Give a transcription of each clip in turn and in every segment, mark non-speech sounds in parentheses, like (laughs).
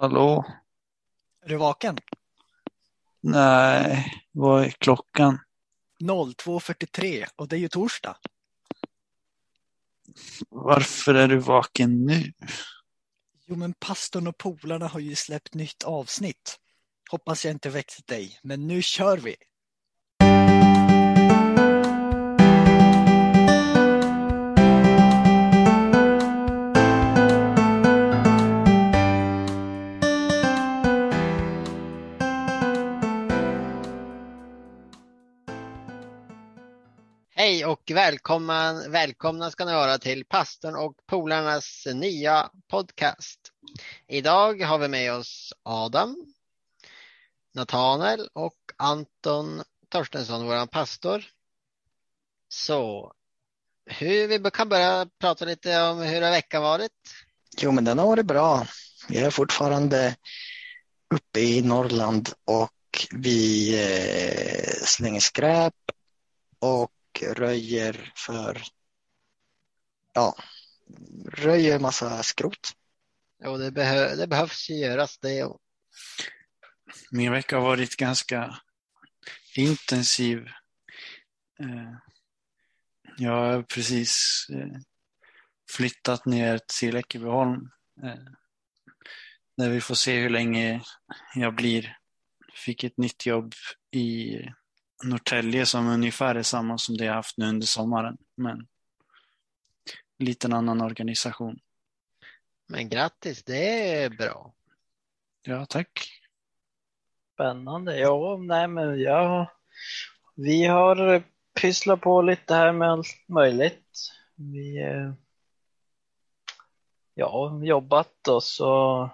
Hallå? Är du vaken? Nej, vad är klockan? 02.43 och det är ju torsdag. Varför är du vaken nu? Jo, men pastorn och polarna har ju släppt nytt avsnitt. Hoppas jag inte väckt dig, men nu kör vi! Och välkomna, välkomna ska ni vara till pastorn och polarnas nya podcast. Idag har vi med oss Adam, Nathanael och Anton Torstensson, vår pastor. Så hur, vi kan börja prata lite om hur har veckan varit? Jo, men den har varit bra. Vi är fortfarande uppe i Norrland och vi eh, slänger skräp och röjer för, ja, röjer massa skrot. Jo, det, behö det behövs ju göras det. Min vecka har varit ganska intensiv. Eh, jag har precis eh, flyttat ner till Ekebyholm. Eh, där vi får se hur länge jag blir. Fick ett nytt jobb i Norrtälje som ungefär är samma som det jag haft nu under sommaren. Men liten annan organisation. Men grattis, det är bra. Ja, tack. Spännande. Ja, nej men ja, vi har pysslat på lite här med allt möjligt. Vi eh, ja, jobbat och så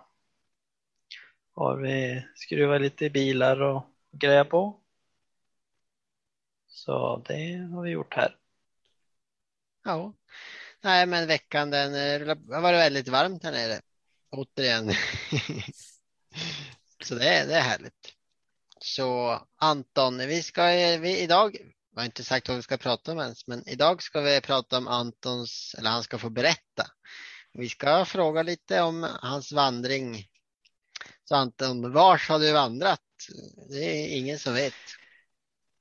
har vi skruvat lite i bilar och grejer på. Så det har vi gjort här. Ja, nej men veckan den har varit väldigt varmt här nere. Återigen. (laughs) Så det är, det är härligt. Så Anton, vi ska vi, idag, jag har inte sagt vad vi ska prata om ens, men idag ska vi prata om Antons, eller han ska få berätta. Vi ska fråga lite om hans vandring. Så Anton, vars har du vandrat? Det är ingen som vet.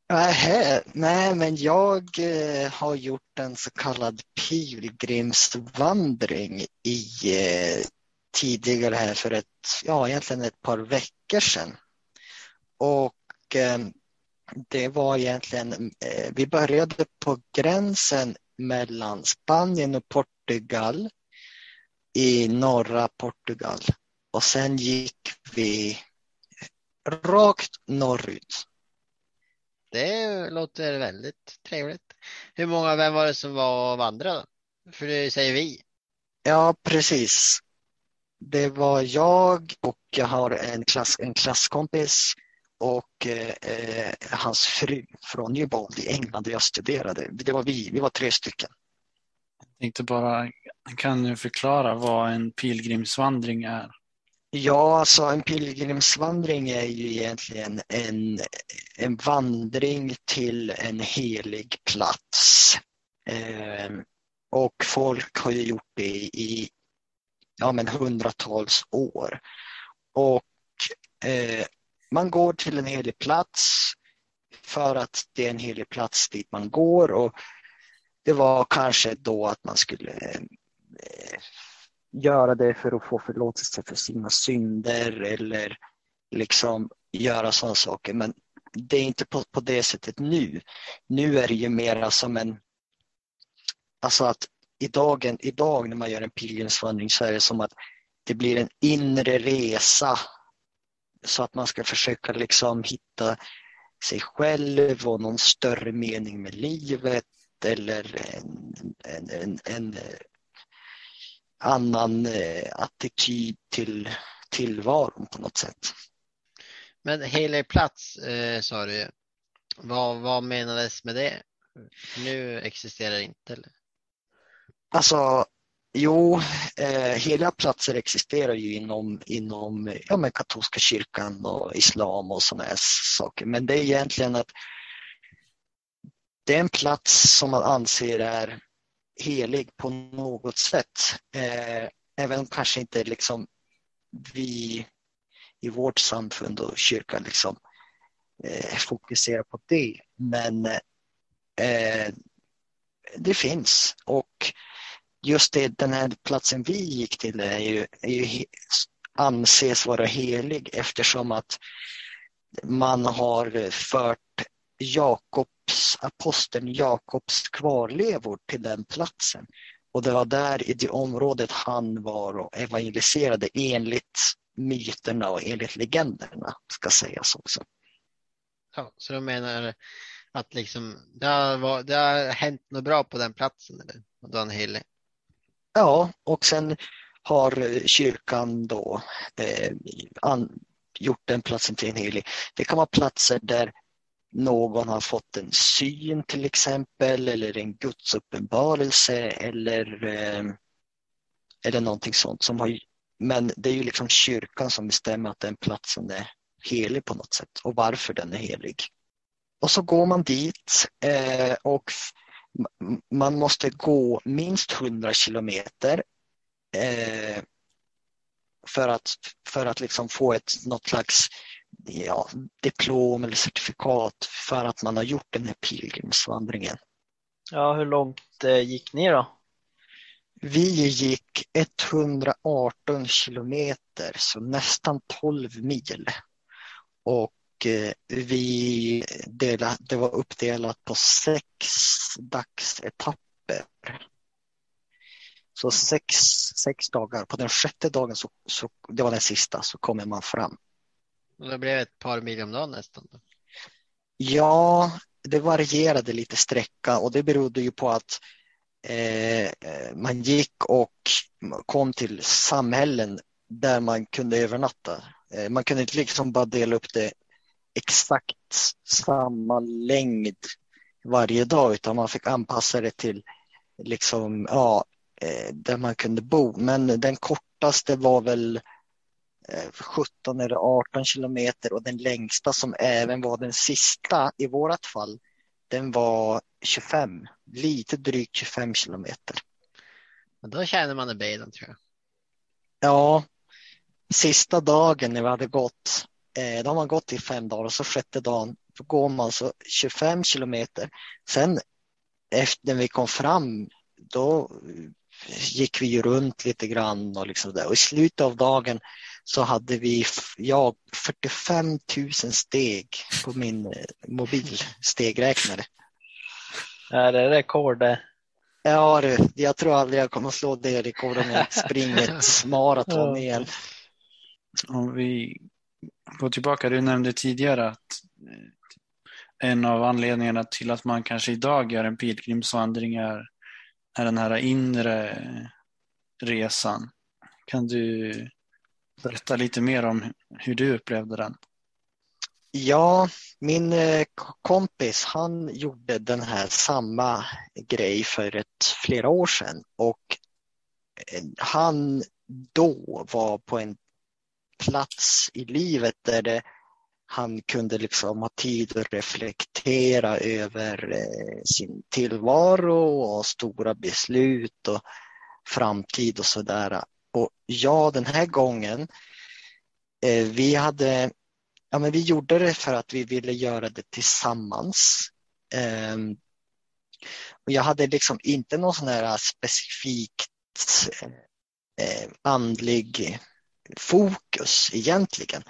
Nej, nej, men jag eh, har gjort en så kallad pilgrimsvandring i eh, tidigare här för ett, ja egentligen ett par veckor sedan. Och eh, det var egentligen, vi började på gränsen mellan Spanien och Portugal i norra Portugal och sen gick vi rakt norrut det låter väldigt trevligt. Hur många, vem var det som var och vandrade? För det säger vi. Ja, precis. Det var jag och jag har en, klass, en klasskompis och eh, hans fru från Newbold i England där jag studerade. Det var vi, vi var tre stycken. Jag tänkte bara, kan du förklara vad en pilgrimsvandring är? Ja, alltså en pilgrimsvandring är ju egentligen en, en vandring till en helig plats. Eh, och folk har ju gjort det i ja, men hundratals år. Och eh, man går till en helig plats för att det är en helig plats dit man går och det var kanske då att man skulle eh, göra det för att få förlåtelse för sina synder eller liksom göra sådana saker. Men det är inte på, på det sättet nu. Nu är det ju mera som en... Alltså att idag, idag när man gör en pilgrimsvandring så är det som att det blir en inre resa så att man ska försöka liksom hitta sig själv och någon större mening med livet eller en, en, en, en annan eh, attityd till tillvaron på något sätt. Men helig plats eh, sa du. Vad, vad menades med det? Nu existerar det inte? Eller? Alltså, jo, eh, heliga platser existerar ju inom, inom ja, men katolska kyrkan och islam och sådana saker. Men det är egentligen att det är en plats som man anser är helig på något sätt. Eh, även om kanske inte liksom vi i vårt samfund och kyrka liksom eh, fokuserar på det. Men eh, det finns och just det, den här platsen vi gick till är ju, är ju anses vara helig eftersom att man har fört Jakobs, aposteln Jakobs kvarlevor till den platsen. Och det var där i det området han var och evangeliserade enligt myterna och enligt legenderna, ska sägas också. Ja, så du menar att liksom, det, har, det har hänt något bra på den platsen? Eller? Han helig? Ja, och sen har kyrkan då eh, an, gjort den platsen till en helig. Det kan vara platser där någon har fått en syn till exempel eller en gudsuppenbarelse eller, eh, eller någonting sånt. Som har, men det är ju liksom kyrkan som bestämmer att den platsen är helig på något sätt och varför den är helig. Och så går man dit eh, och man måste gå minst 100 kilometer eh, för att, för att liksom få ett, något slags ja, diplom eller certifikat för att man har gjort den här pilgrimsvandringen. Ja, hur långt eh, gick ni då? Vi gick 118 kilometer, så nästan 12 mil. Och eh, vi delade, det var uppdelat på sex dagsetapper. Så sex, sex dagar. På den sjätte dagen, så, så, det var den sista, så kommer man fram. Det blev ett par mil om dagen nästan? Ja, det varierade lite sträcka och det berodde ju på att eh, eh, man gick och kom till samhällen där man kunde övernatta. Eh, man kunde inte liksom bara dela upp det exakt samma längd varje dag utan man fick anpassa det till liksom, ja, eh, där man kunde bo. Men den kortaste var väl 17 eller 18 kilometer och den längsta som även var den sista i vårat fall, den var 25, lite drygt 25 kilometer. då känner man i benen tror jag. Ja, sista dagen när vi hade gått, eh, då har man gått i fem dagar och så sjätte dagen, då går man så 25 kilometer. Sen efter när vi kom fram, då gick vi runt lite grann och liksom där. Och i slutet av dagen så hade vi ja, 45 000 steg på min eh, mobilstegräknare. Är det rekord det? Ja, jag tror aldrig jag kommer att slå det rekordet om jag springer ett (laughs) maraton igen. Om vi går tillbaka, du nämnde tidigare att eh, en av anledningarna till att man kanske idag gör en pilgrimsvandring är, är den här inre resan. Kan du berätta lite mer om hur du upplevde den? Ja, min eh, kompis han gjorde den här samma grej för ett flera år sedan och eh, han då var på en plats i livet där det, han kunde liksom ha tid att reflektera över eh, sin tillvaro och stora beslut och framtid och sådär. Och ja, den här gången, eh, vi hade, ja men vi gjorde det för att vi ville göra det tillsammans. Eh, och jag hade liksom inte någon sån här specifikt eh, andlig fokus egentligen.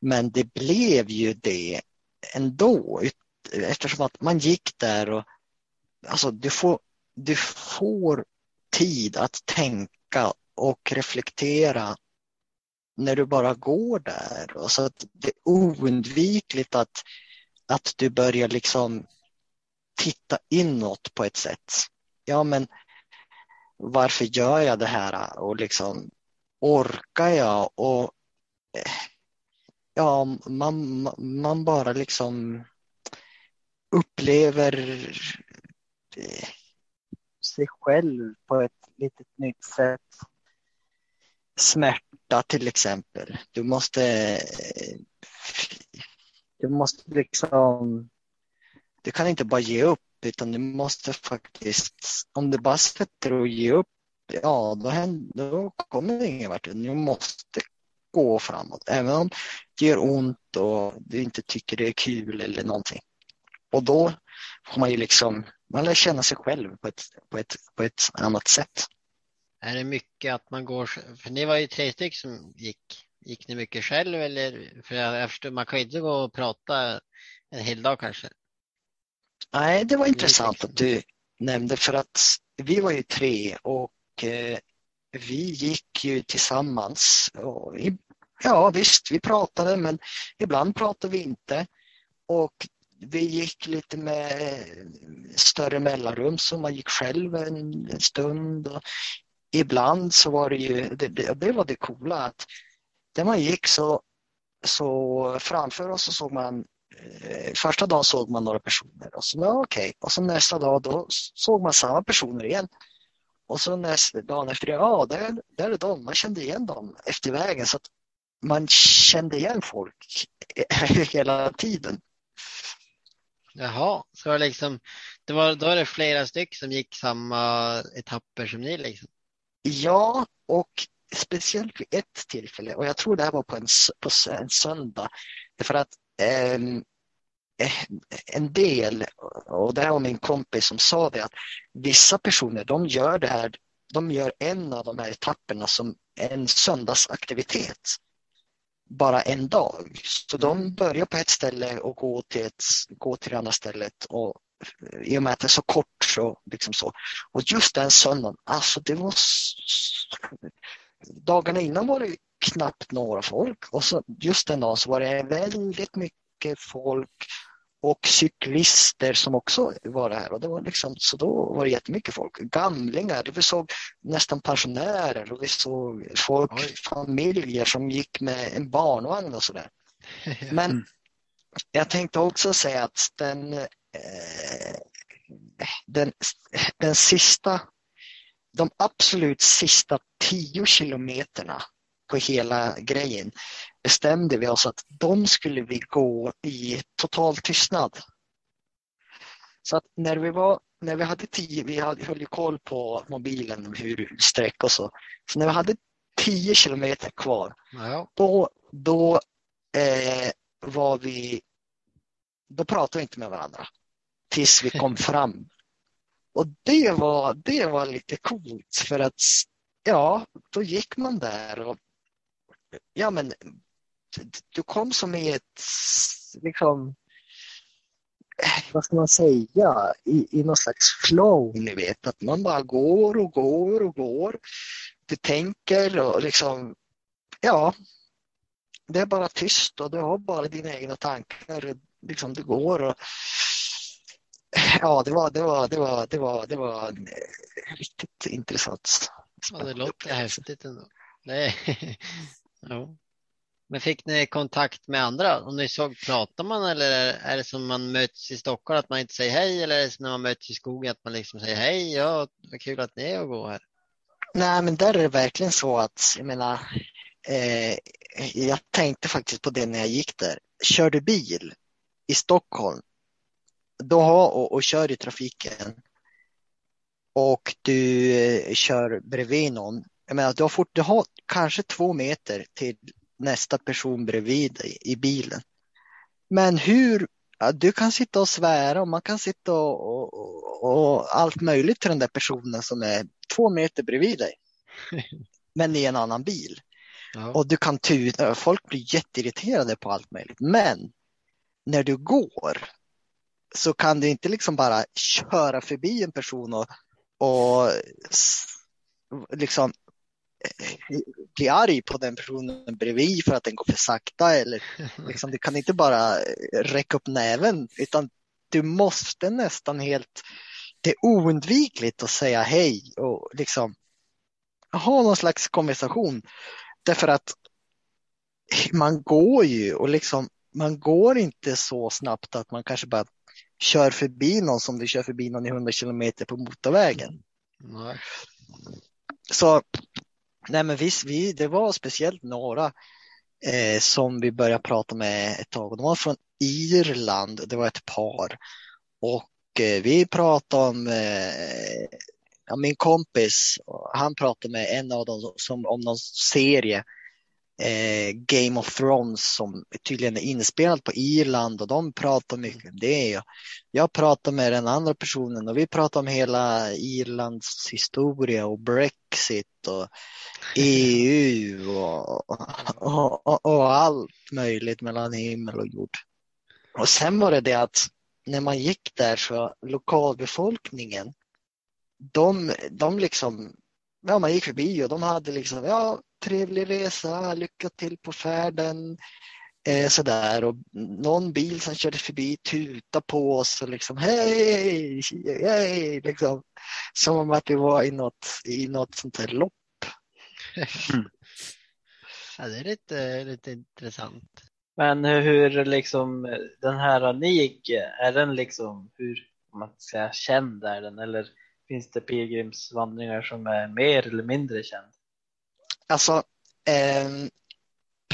Men det blev ju det ändå eftersom att man gick där och alltså du får, du får tid att tänka och reflektera när du bara går där. Och så att det är oundvikligt att, att du börjar liksom titta inåt på ett sätt. Ja, men varför gör jag det här och liksom orkar jag? Och ja, man, man bara liksom upplever eh, sig själv på ett litet nytt sätt smärta till exempel. Du måste, du måste liksom, du kan inte bara ge upp utan du måste faktiskt, om du bara sätter och ger upp, ja då, händer, då kommer det ingen vart. Du måste gå framåt. Även om det gör ont och du inte tycker det är kul eller någonting. Och då får man ju liksom, man lär känna sig själv på ett, på ett, på ett annat sätt. Är det mycket att man går, för ni var ju tre stycken som gick, gick ni mycket själv eller? För jag, förstår, man kan ju inte gå och prata en hel dag kanske. Nej, det var intressant att du nämnde för att vi var ju tre och eh, vi gick ju tillsammans. Ja visst, vi pratade men ibland pratade vi inte. Och vi gick lite med större mellanrum så man gick själv en stund. Och ibland så var det ju, det, det, det var det coola att där man gick så, så framför oss så såg man eh, Första dagen såg man några personer och så, ja, okej. Och så nästa dag då såg man samma personer igen. Och så nästa dagen efter det, ja, där, där är de. Man kände igen dem efter vägen så att man kände igen folk (laughs) hela tiden. Jaha, så var det liksom, det var, då var det flera stycken som gick samma etapper som ni liksom. Ja, och speciellt vid ett tillfälle, och jag tror det här var på en, på en söndag, för att ehm, eh, en del, och det här var min kompis som sa det, att vissa personer de gör det här, de gör en av de här etapperna som en söndagsaktivitet. Bara en dag. Så de börjar på ett ställe och går till, ett, går till det andra stället och i och med att det är så kort så liksom så. Och just den söndagen, alltså det var dagarna innan var det knappt några folk och så just den dagen så var det väldigt mycket folk och cyklister som också var där och det var liksom, så då var det jättemycket folk. Gamlingar, vi såg nästan pensionärer och vi såg folk, Oj. familjer som gick med en barnvagn och sådär. (laughs) Men Mm. jag tänkte också säga att den, den, den sista, de absolut sista tio kilometerna på hela grejen bestämde vi oss att de skulle vi gå i total tystnad. Så att när vi var, när vi hade tio, vi hade, höll ju koll på mobilen hur sträck och så. Så när vi hade tio kilometer kvar Ja, då, då eh, var vi, då pratade vi inte med varandra tills vi kom fram. Och det var, det var lite coolt för att ja, då gick man där och ja men du kom som i ett liksom vad ska man säga, i, i någon slags flow, ni vet, att man bara går och går och går. Du tänker och liksom, ja, det är bara tyst och du har bara dina egna tankar. Liksom du går och ja, det var, det var, det var, det var, det var eh, riktigt intressant. ja det låter häftigt ändå. Det, (laughs) ja. Men fick ni kontakt med andra? Om ni såg, pratar man eller är- är det som man möts i Stockholm att man inte säger hej eller är det som när man möts i skogen att man liksom säger hej, ja, vad kul att ni är och går här. Nej, men där är det verkligen så att, jag menar, eh, jag tänkte faktiskt på det när jag gick där. Kör du bil i Stockholm, då har, och, och kör i trafiken och du eh, kör bredvid någon, jag menar, du har, fort, du har kanske två meter till nästa person bredvid dig i bilen. Men hur, ja, du kan sitta och svära och man kan sitta och, och, och, allt möjligt till den där personen som är två meter bredvid dig. (laughs) Men i en annan bil. Ja. Och du kan tuta, folk blir jätteirriterade på allt möjligt. Men när du går så kan du inte liksom bara köra förbi en person och, och liksom eh, bli arg på den personen bredvid för att den går för sakta eller (laughs) liksom, du kan inte bara räcka upp näven utan du måste nästan helt, det är oundvikligt att säga hej och liksom ha någon slags konversation. Därför att man går ju och liksom, man går inte så snabbt att man kanske bara kör förbi någon som du kör förbi någon i 100 kilometer på motorvägen. Nej. Så nej men visst, vi, det var speciellt några eh, som vi började prata med ett tag. De var från Irland, det var ett par. Och eh, vi pratade om eh, ja, min kompis, han pratade med en av dem som, om någon serie eh, Game of Thrones som tydligen är inspelad på Irland och de pratar mycket om det. Jag, jag pratar med den andra personen och vi pratar om hela Irlands historia och Brexit och (laughs) EU och, och, och, och allt möjligt mellan himmel och jord. Och sen var det det att när man gick där så lokalbefolkningen, de, de liksom, ja man gick förbi och de hade liksom, ja trevlig resa, lycka till på färden, eh, sådär och någon bil som körde förbi tuta på oss och liksom hej, hej, liksom. Som om att vi var i något, i något sånt här lopp. Ja, det är lite, lite intressant. Men hur, hur liksom den här ni gick, är den liksom, hur man ska säga, känd är den eller finns det pilgrimsvandringar som är mer eller mindre känd? Alltså, eh,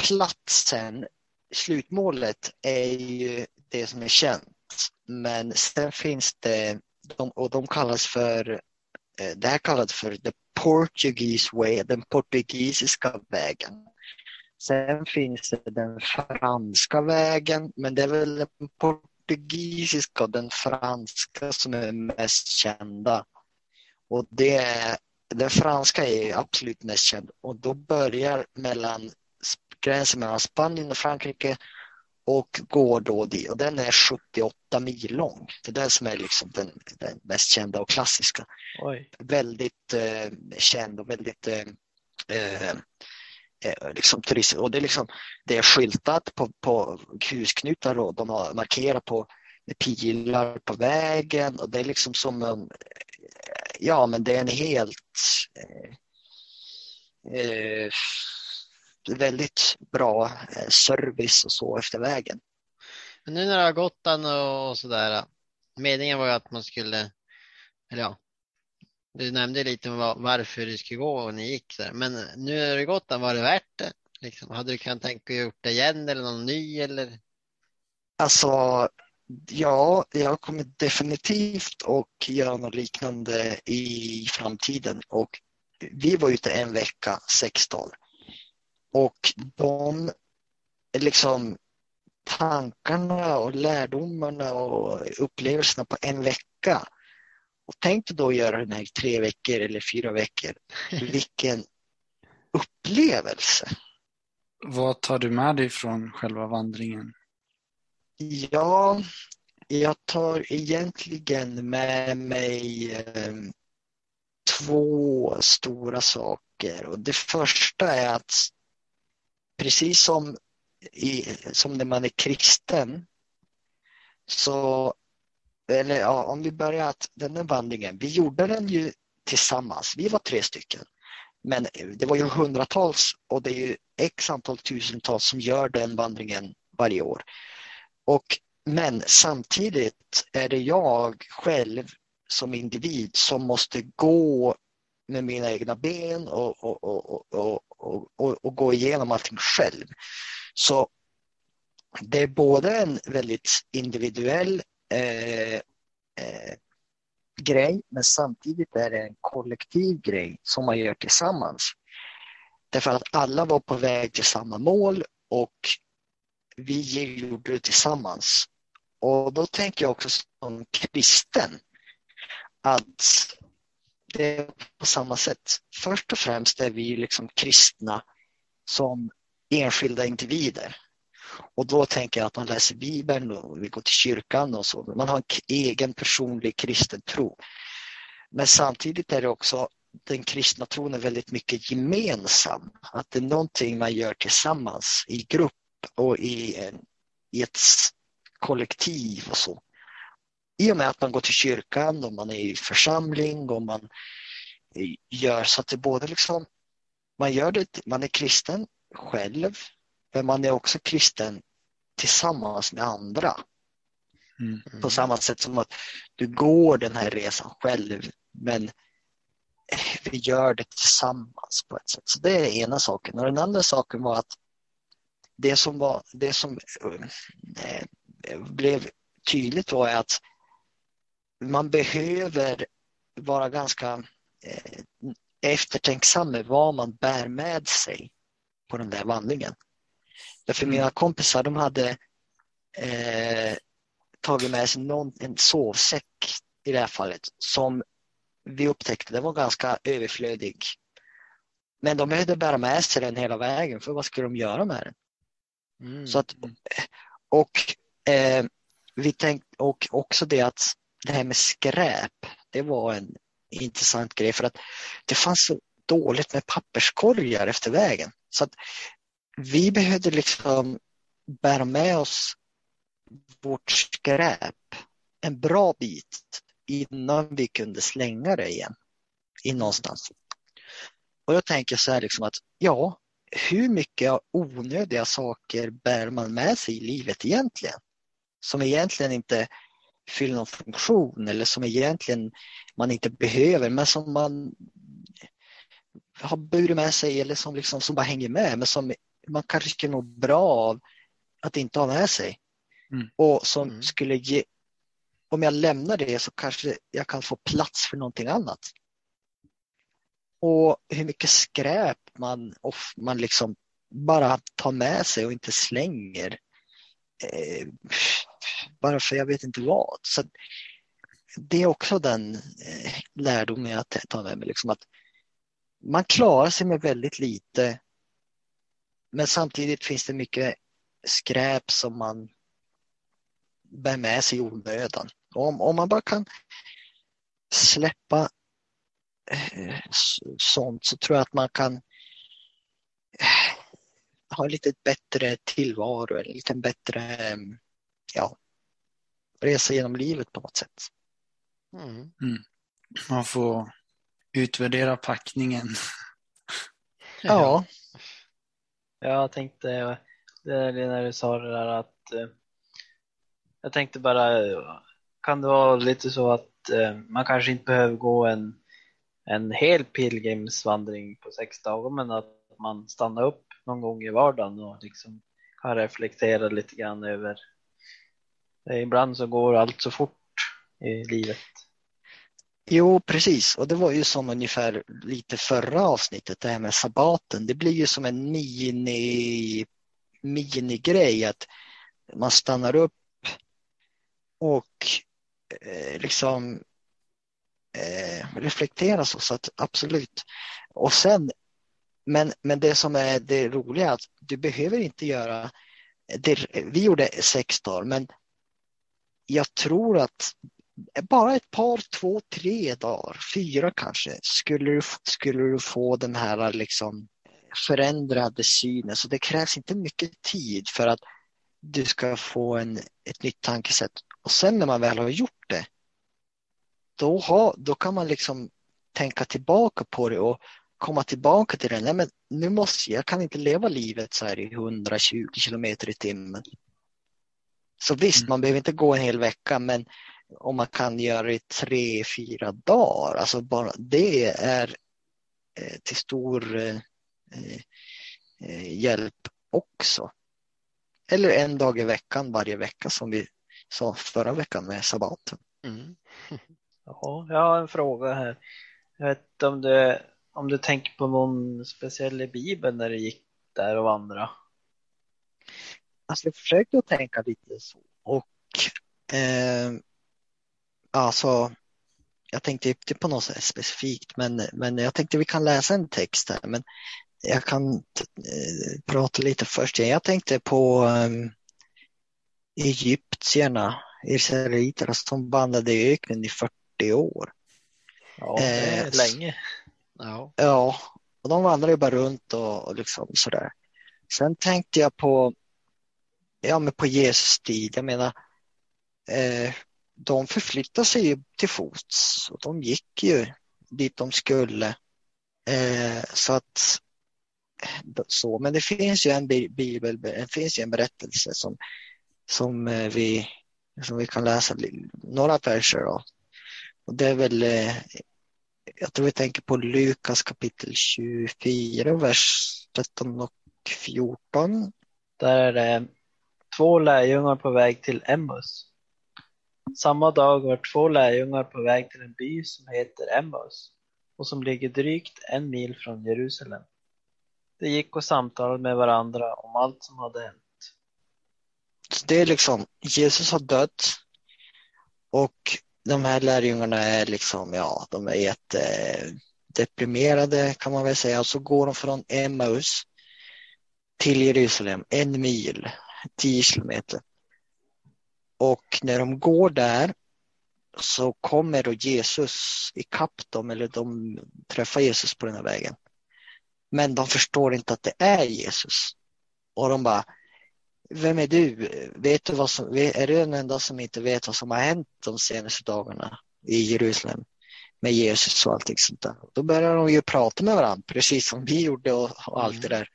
platsen, slutmålet är ju det som är känt. Men sen finns det, de, och de kallas för, eh, det här kallas för the Portuguese way, den portugisiska vägen. Sen finns det den franska vägen, men det är väl den portugisiska och den franska som är mest kända. Och det den franska är absolut mest känd och då börjar mellan gränsen mellan Spanien och Frankrike och går då dit och den är 78 mil lång. Det är den som är liksom den, den mest kända och klassiska. Oj. Väldigt eh, känd och väldigt eh, eh, liksom turist. Och det är, liksom, det är skyltat på, på husknutar och de har markerat på pilar på vägen och det är liksom som en, ja men det är en helt eh, eh, väldigt bra eh, service och så efter vägen. Men nu när det har gått och sådär, meningen var ju att man skulle, eller ja, du nämnde lite om varför du skulle gå och ni gick där. Men nu när det gått var det värt det? Liksom, hade du kunnat tänka dig gjort det igen eller någon ny eller? Alltså, ja, jag kommer definitivt att göra något liknande i framtiden och vi var ute en vecka, sex dagar. Och de liksom tankarna och lärdomarna och upplevelserna på en vecka. Och tänk då att göra den här i tre veckor eller fyra veckor. (laughs) Vilken upplevelse! Vad tar du med dig från själva vandringen? Ja, jag tar egentligen med mig ehm, två stora saker. Och det första är att precis som, i, som när man är kristen så, eller ja, om vi börjar att den här vandringen, vi gjorde den ju tillsammans. Vi var tre stycken. Men eh, det var ju hundratals och det är ju x antal tusentals som gör den vandringen varje år. Och, men samtidigt är det jag själv som individ som måste gå med mina egna ben och, och, och, och, och gå igenom allting själv. Så det är både en väldigt individuell eh, eh, grej men samtidigt är det en kollektiv grej som man gör tillsammans. Därför att alla var på väg till samma mål och vi gjorde det tillsammans. Och då tänker jag också som kristen att det är på samma sätt. Först och främst är vi liksom kristna som enskilda individer. Och då tänker jag att man läser Bibeln och vi går till kyrkan och så. Man har en egen personlig kristen tro. Men samtidigt är det också den kristna tron är väldigt mycket gemensam. Att det är någonting man gör tillsammans i grupp och i, en, i ett kollektiv och så. I och med att man går till kyrkan och man är i församling och man gör så att det både liksom man gör det, man är kristen själv men man är också kristen tillsammans med andra. Mm. På samma sätt som att du går den här resan själv men vi gör det tillsammans på ett sätt. Så det är ena saken. Och den andra saken var att det som, var, det som eh, blev tydligt var att man behöver vara ganska eh, eftertänksam med vad man bär med sig på den där vandringen. Därför Mm. mina kompisar de hade eh, tagit med sig någon, en sovsäck i det här fallet som vi upptäckte det var ganska överflödig. Men de behövde bära med sig den hela vägen för vad skulle de göra med den? Mm. Så att, och, eh, vi tänkte, och också det att det här med skräp, det var en intressant grej för att det fanns så dåligt med papperskorgar efter vägen. Så att vi behövde liksom bära med oss vårt skräp en bra bit innan vi kunde slänga det igen in någonstans. Och då tänker jag så här liksom att ja, hur mycket onödiga saker bär man med sig i livet egentligen? Som egentligen inte fyller någon funktion eller som egentligen man inte behöver men som man har burit med sig eller som, liksom, som bara hänger med men som man kanske skulle må bra av att inte ha med sig. Mm. Och som Mm. skulle ge, om jag lämnar det så kanske jag kan få plats för någonting annat. Och hur mycket skräp man, off, man liksom bara tar med sig och inte slänger. Eh, bara för jag vet inte vad. Så det är också den eh, lärdomen jag tar med mig. Liksom att man klarar sig med väldigt lite. Men samtidigt finns det mycket skräp som man bär med sig i onödan. Om, om man bara kan släppa sånt så tror jag att man kan eh, ha en lite bättre tillvaro, en lite bättre eh, ja, resa genom livet på något sätt. Mm. Man får utvärdera packningen. (laughs) Ja, Jag tänkte, det är det när du sa det där att eh, jag tänkte bara, eh, kan det vara lite så att eh, man kanske inte behöver gå en, en hel pilgrimsvandring på sex dagar men att man stannar upp någon gång i vardagen och liksom kan reflektera lite grann över det. Ibland så går allt så fort i livet. Jo, precis. Och det var ju som ungefär lite förra avsnittet, det här med sabbaten. Det blir ju som en mini, minigrej att man stannar upp och eh, liksom eh, så, så att absolut. Och sen, men, men det som är det roliga är att du behöver inte göra, det, vi gjorde sex dagar, men jag tror att bara ett par, två, tre dagar, fyra kanske, skulle du, skulle du få den här liksom förändrade synen. Så det krävs inte mycket tid för att du ska få en, ett nytt tankesätt. Och sen när man väl har gjort det, då, har, då kan man liksom tänka tillbaka på det och komma tillbaka till det. Nej, men nu måste jag, jag kan inte leva livet så här i 120 kilometer i timmen. Så visst, Mm. man behöver inte gå en hel vecka, men om man kan göra det i tre, fyra dagar, alltså bara det är eh, till stor eh, eh, hjälp också. Eller en dag i veckan varje vecka som vi sa förra veckan med sabbaten. Mm. (laughs) Ja, jag har en fråga här. Jag vet inte om du, om du tänker på någon speciell i Bibeln när du gick där och vandrade? Alltså jag försökte att tänka lite så och eh, alltså jag tänkte inte på något specifikt men, men jag tänkte vi kan läsa en text här men jag kan eh, prata lite först. Jag tänkte på eh, egyptierna, israeliterna som vandrade i öknen i 40 år. Ja, det är Eh, länge. Ja. Ja, och de vandrar ju bara runt och, och liksom sådär. Sen tänkte jag på, ja men på Jesus tid, jag menar, eh, de förflyttade sig ju till fots och de gick ju dit de skulle. Eh, så att, så, men det finns ju en bi- bibel, det finns ju en berättelse som, som eh, vi, som vi kan läsa några verser av. Och det är väl eh, jag tror vi tänker på Lukas kapitel 24, vers 13 och 14. Där är det två lärjungar på väg till Emmaus. Samma dag var två lärjungar på väg till en by som heter Emmaus och som ligger drygt en mil från Jerusalem. de gick och samtalade med varandra om allt som hade hänt. Så det är liksom, Jesus har dött och de här lärjungarna är liksom, ja, de är jättedeprimerade kan man väl säga. Och så går de från Emmaus till Jerusalem, en mil, tio kilometer. Och när de går där så kommer då Jesus ikapp dem, eller de träffar Jesus på den här vägen. Men de förstår inte att det är Jesus. Och de bara, vem är du? Vet du vad som, är du den enda som inte vet vad som har hänt de senaste dagarna i Jerusalem med Jesus och allting sånt där? Då börjar de ju prata med varandra, precis som vi gjorde och, och allt det där.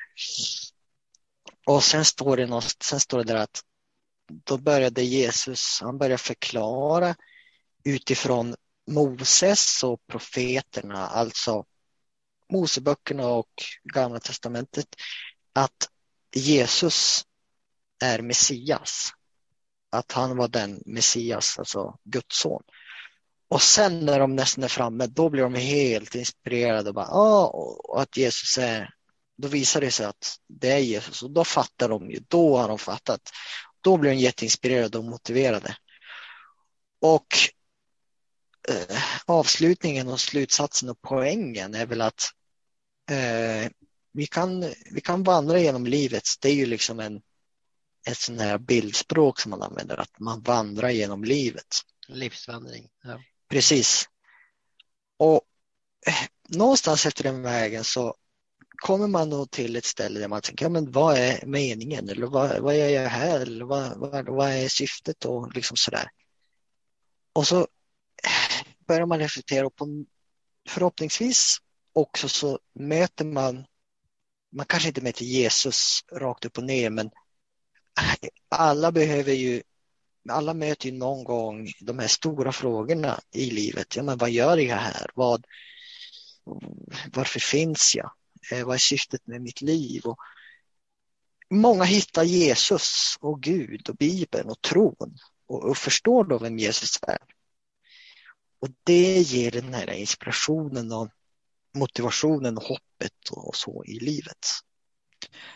Och sen står det, något, sen står det där att då började Jesus, han började förklara utifrån Moses och profeterna, alltså Moseböckerna och Gamla testamentet, att Jesus är Messias. Att han var den Messias, alltså Guds son. Och sen när de nästan är framme, då blir de helt inspirerade och bara, ja och att Jesus är, då visar det sig att det är Jesus och då fattar de ju, då har de fattat. Då blir de jätteinspirerade och motiverade. Och eh, avslutningen och slutsatsen och poängen är väl att eh, vi, kan, vi kan vandra genom livet. Det är ju liksom en, ett sånt här bildspråk som man använder, att man vandrar genom livet. Livsvandring. Ja. Precis. Och eh, någonstans efter den vägen så kommer man då till ett ställe där man tänker, ja, men vad är meningen? Eller vad, vad är jag här? Eller vad, vad, vad är syftet? Och liksom sådär. Och så börjar man reflektera på förhoppningsvis också så möter man, man kanske inte möter Jesus rakt upp och ner, men alla behöver ju, alla möter ju någon gång de här stora frågorna i livet. Ja, men vad gör jag här? Vad, varför finns jag? Eh, vad är syftet med mitt liv? Och många hittar Jesus och Gud och Bibeln och tron och, och förstår då vem Jesus är. Och det ger den här inspirationen och motivationen och hoppet och så i livet.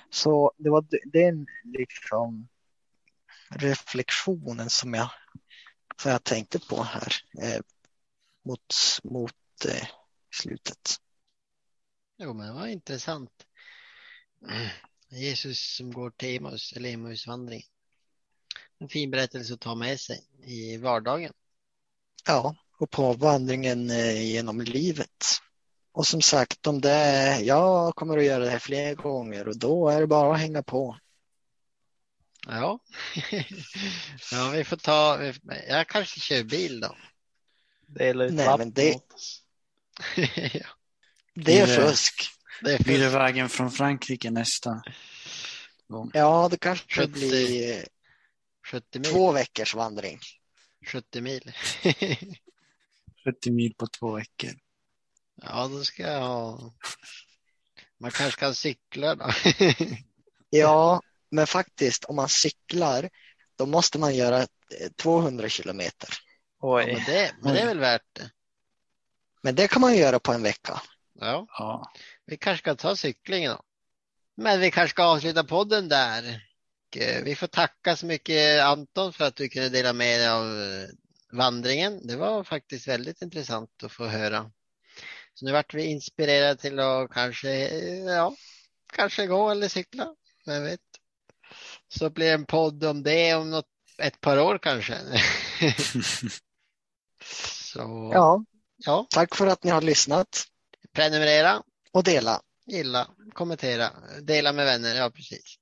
Så det var den liksom reflektionen som jag, som jag tänkte på här eh, mot, mot eh, slutet. Jo, men det var intressant. Jesus som går till Emmaus, eller Emmausvandring. En fin berättelse att ta med sig i vardagen. Ja, och på vandringen eh, genom livet. Och som sagt, om det jag kommer att göra det här fler gånger och då är det bara att hänga på. Ja, (laughs) ja vi får ta, jag kanske kör bil då. Dela ut Nej, men det- (laughs) ja, Det är fusk. det är Blir det vägen från Frankrike nästa gång? Ja, det kanske 70. blir eh, 70 mil. två veckors vandring. 70 mil. (laughs) 70 mil på två veckor. Ja, då ska jag ha. Man kanske ska cykla då. (laughs) Ja, men faktiskt om man cyklar då måste man göra eh, 200 kilometer. Ja, Oj. men, det, men det är väl värt det. Men det kan man göra på en vecka. Ja, Ja, vi kanske ska ta cyklingen då. Men vi kanske ska avsluta podden där. Eh, Vi får tacka så mycket Anton för att du kunde dela med dig av eh, vandringen. Det var faktiskt väldigt intressant att få höra. Så nu vart vi inspirerade till att kanske, ja, kanske gå eller cykla. Vem vet? Så blir det en podd om det om något, ett par år kanske. (laughs) Så Ja, ja, tack för att ni har lyssnat prenumerera. och dela. gilla, kommentera, dela med vänner. Ja, precis.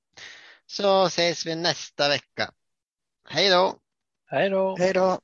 Så ses vi nästa vecka. Hej då! Hej då. Hej då!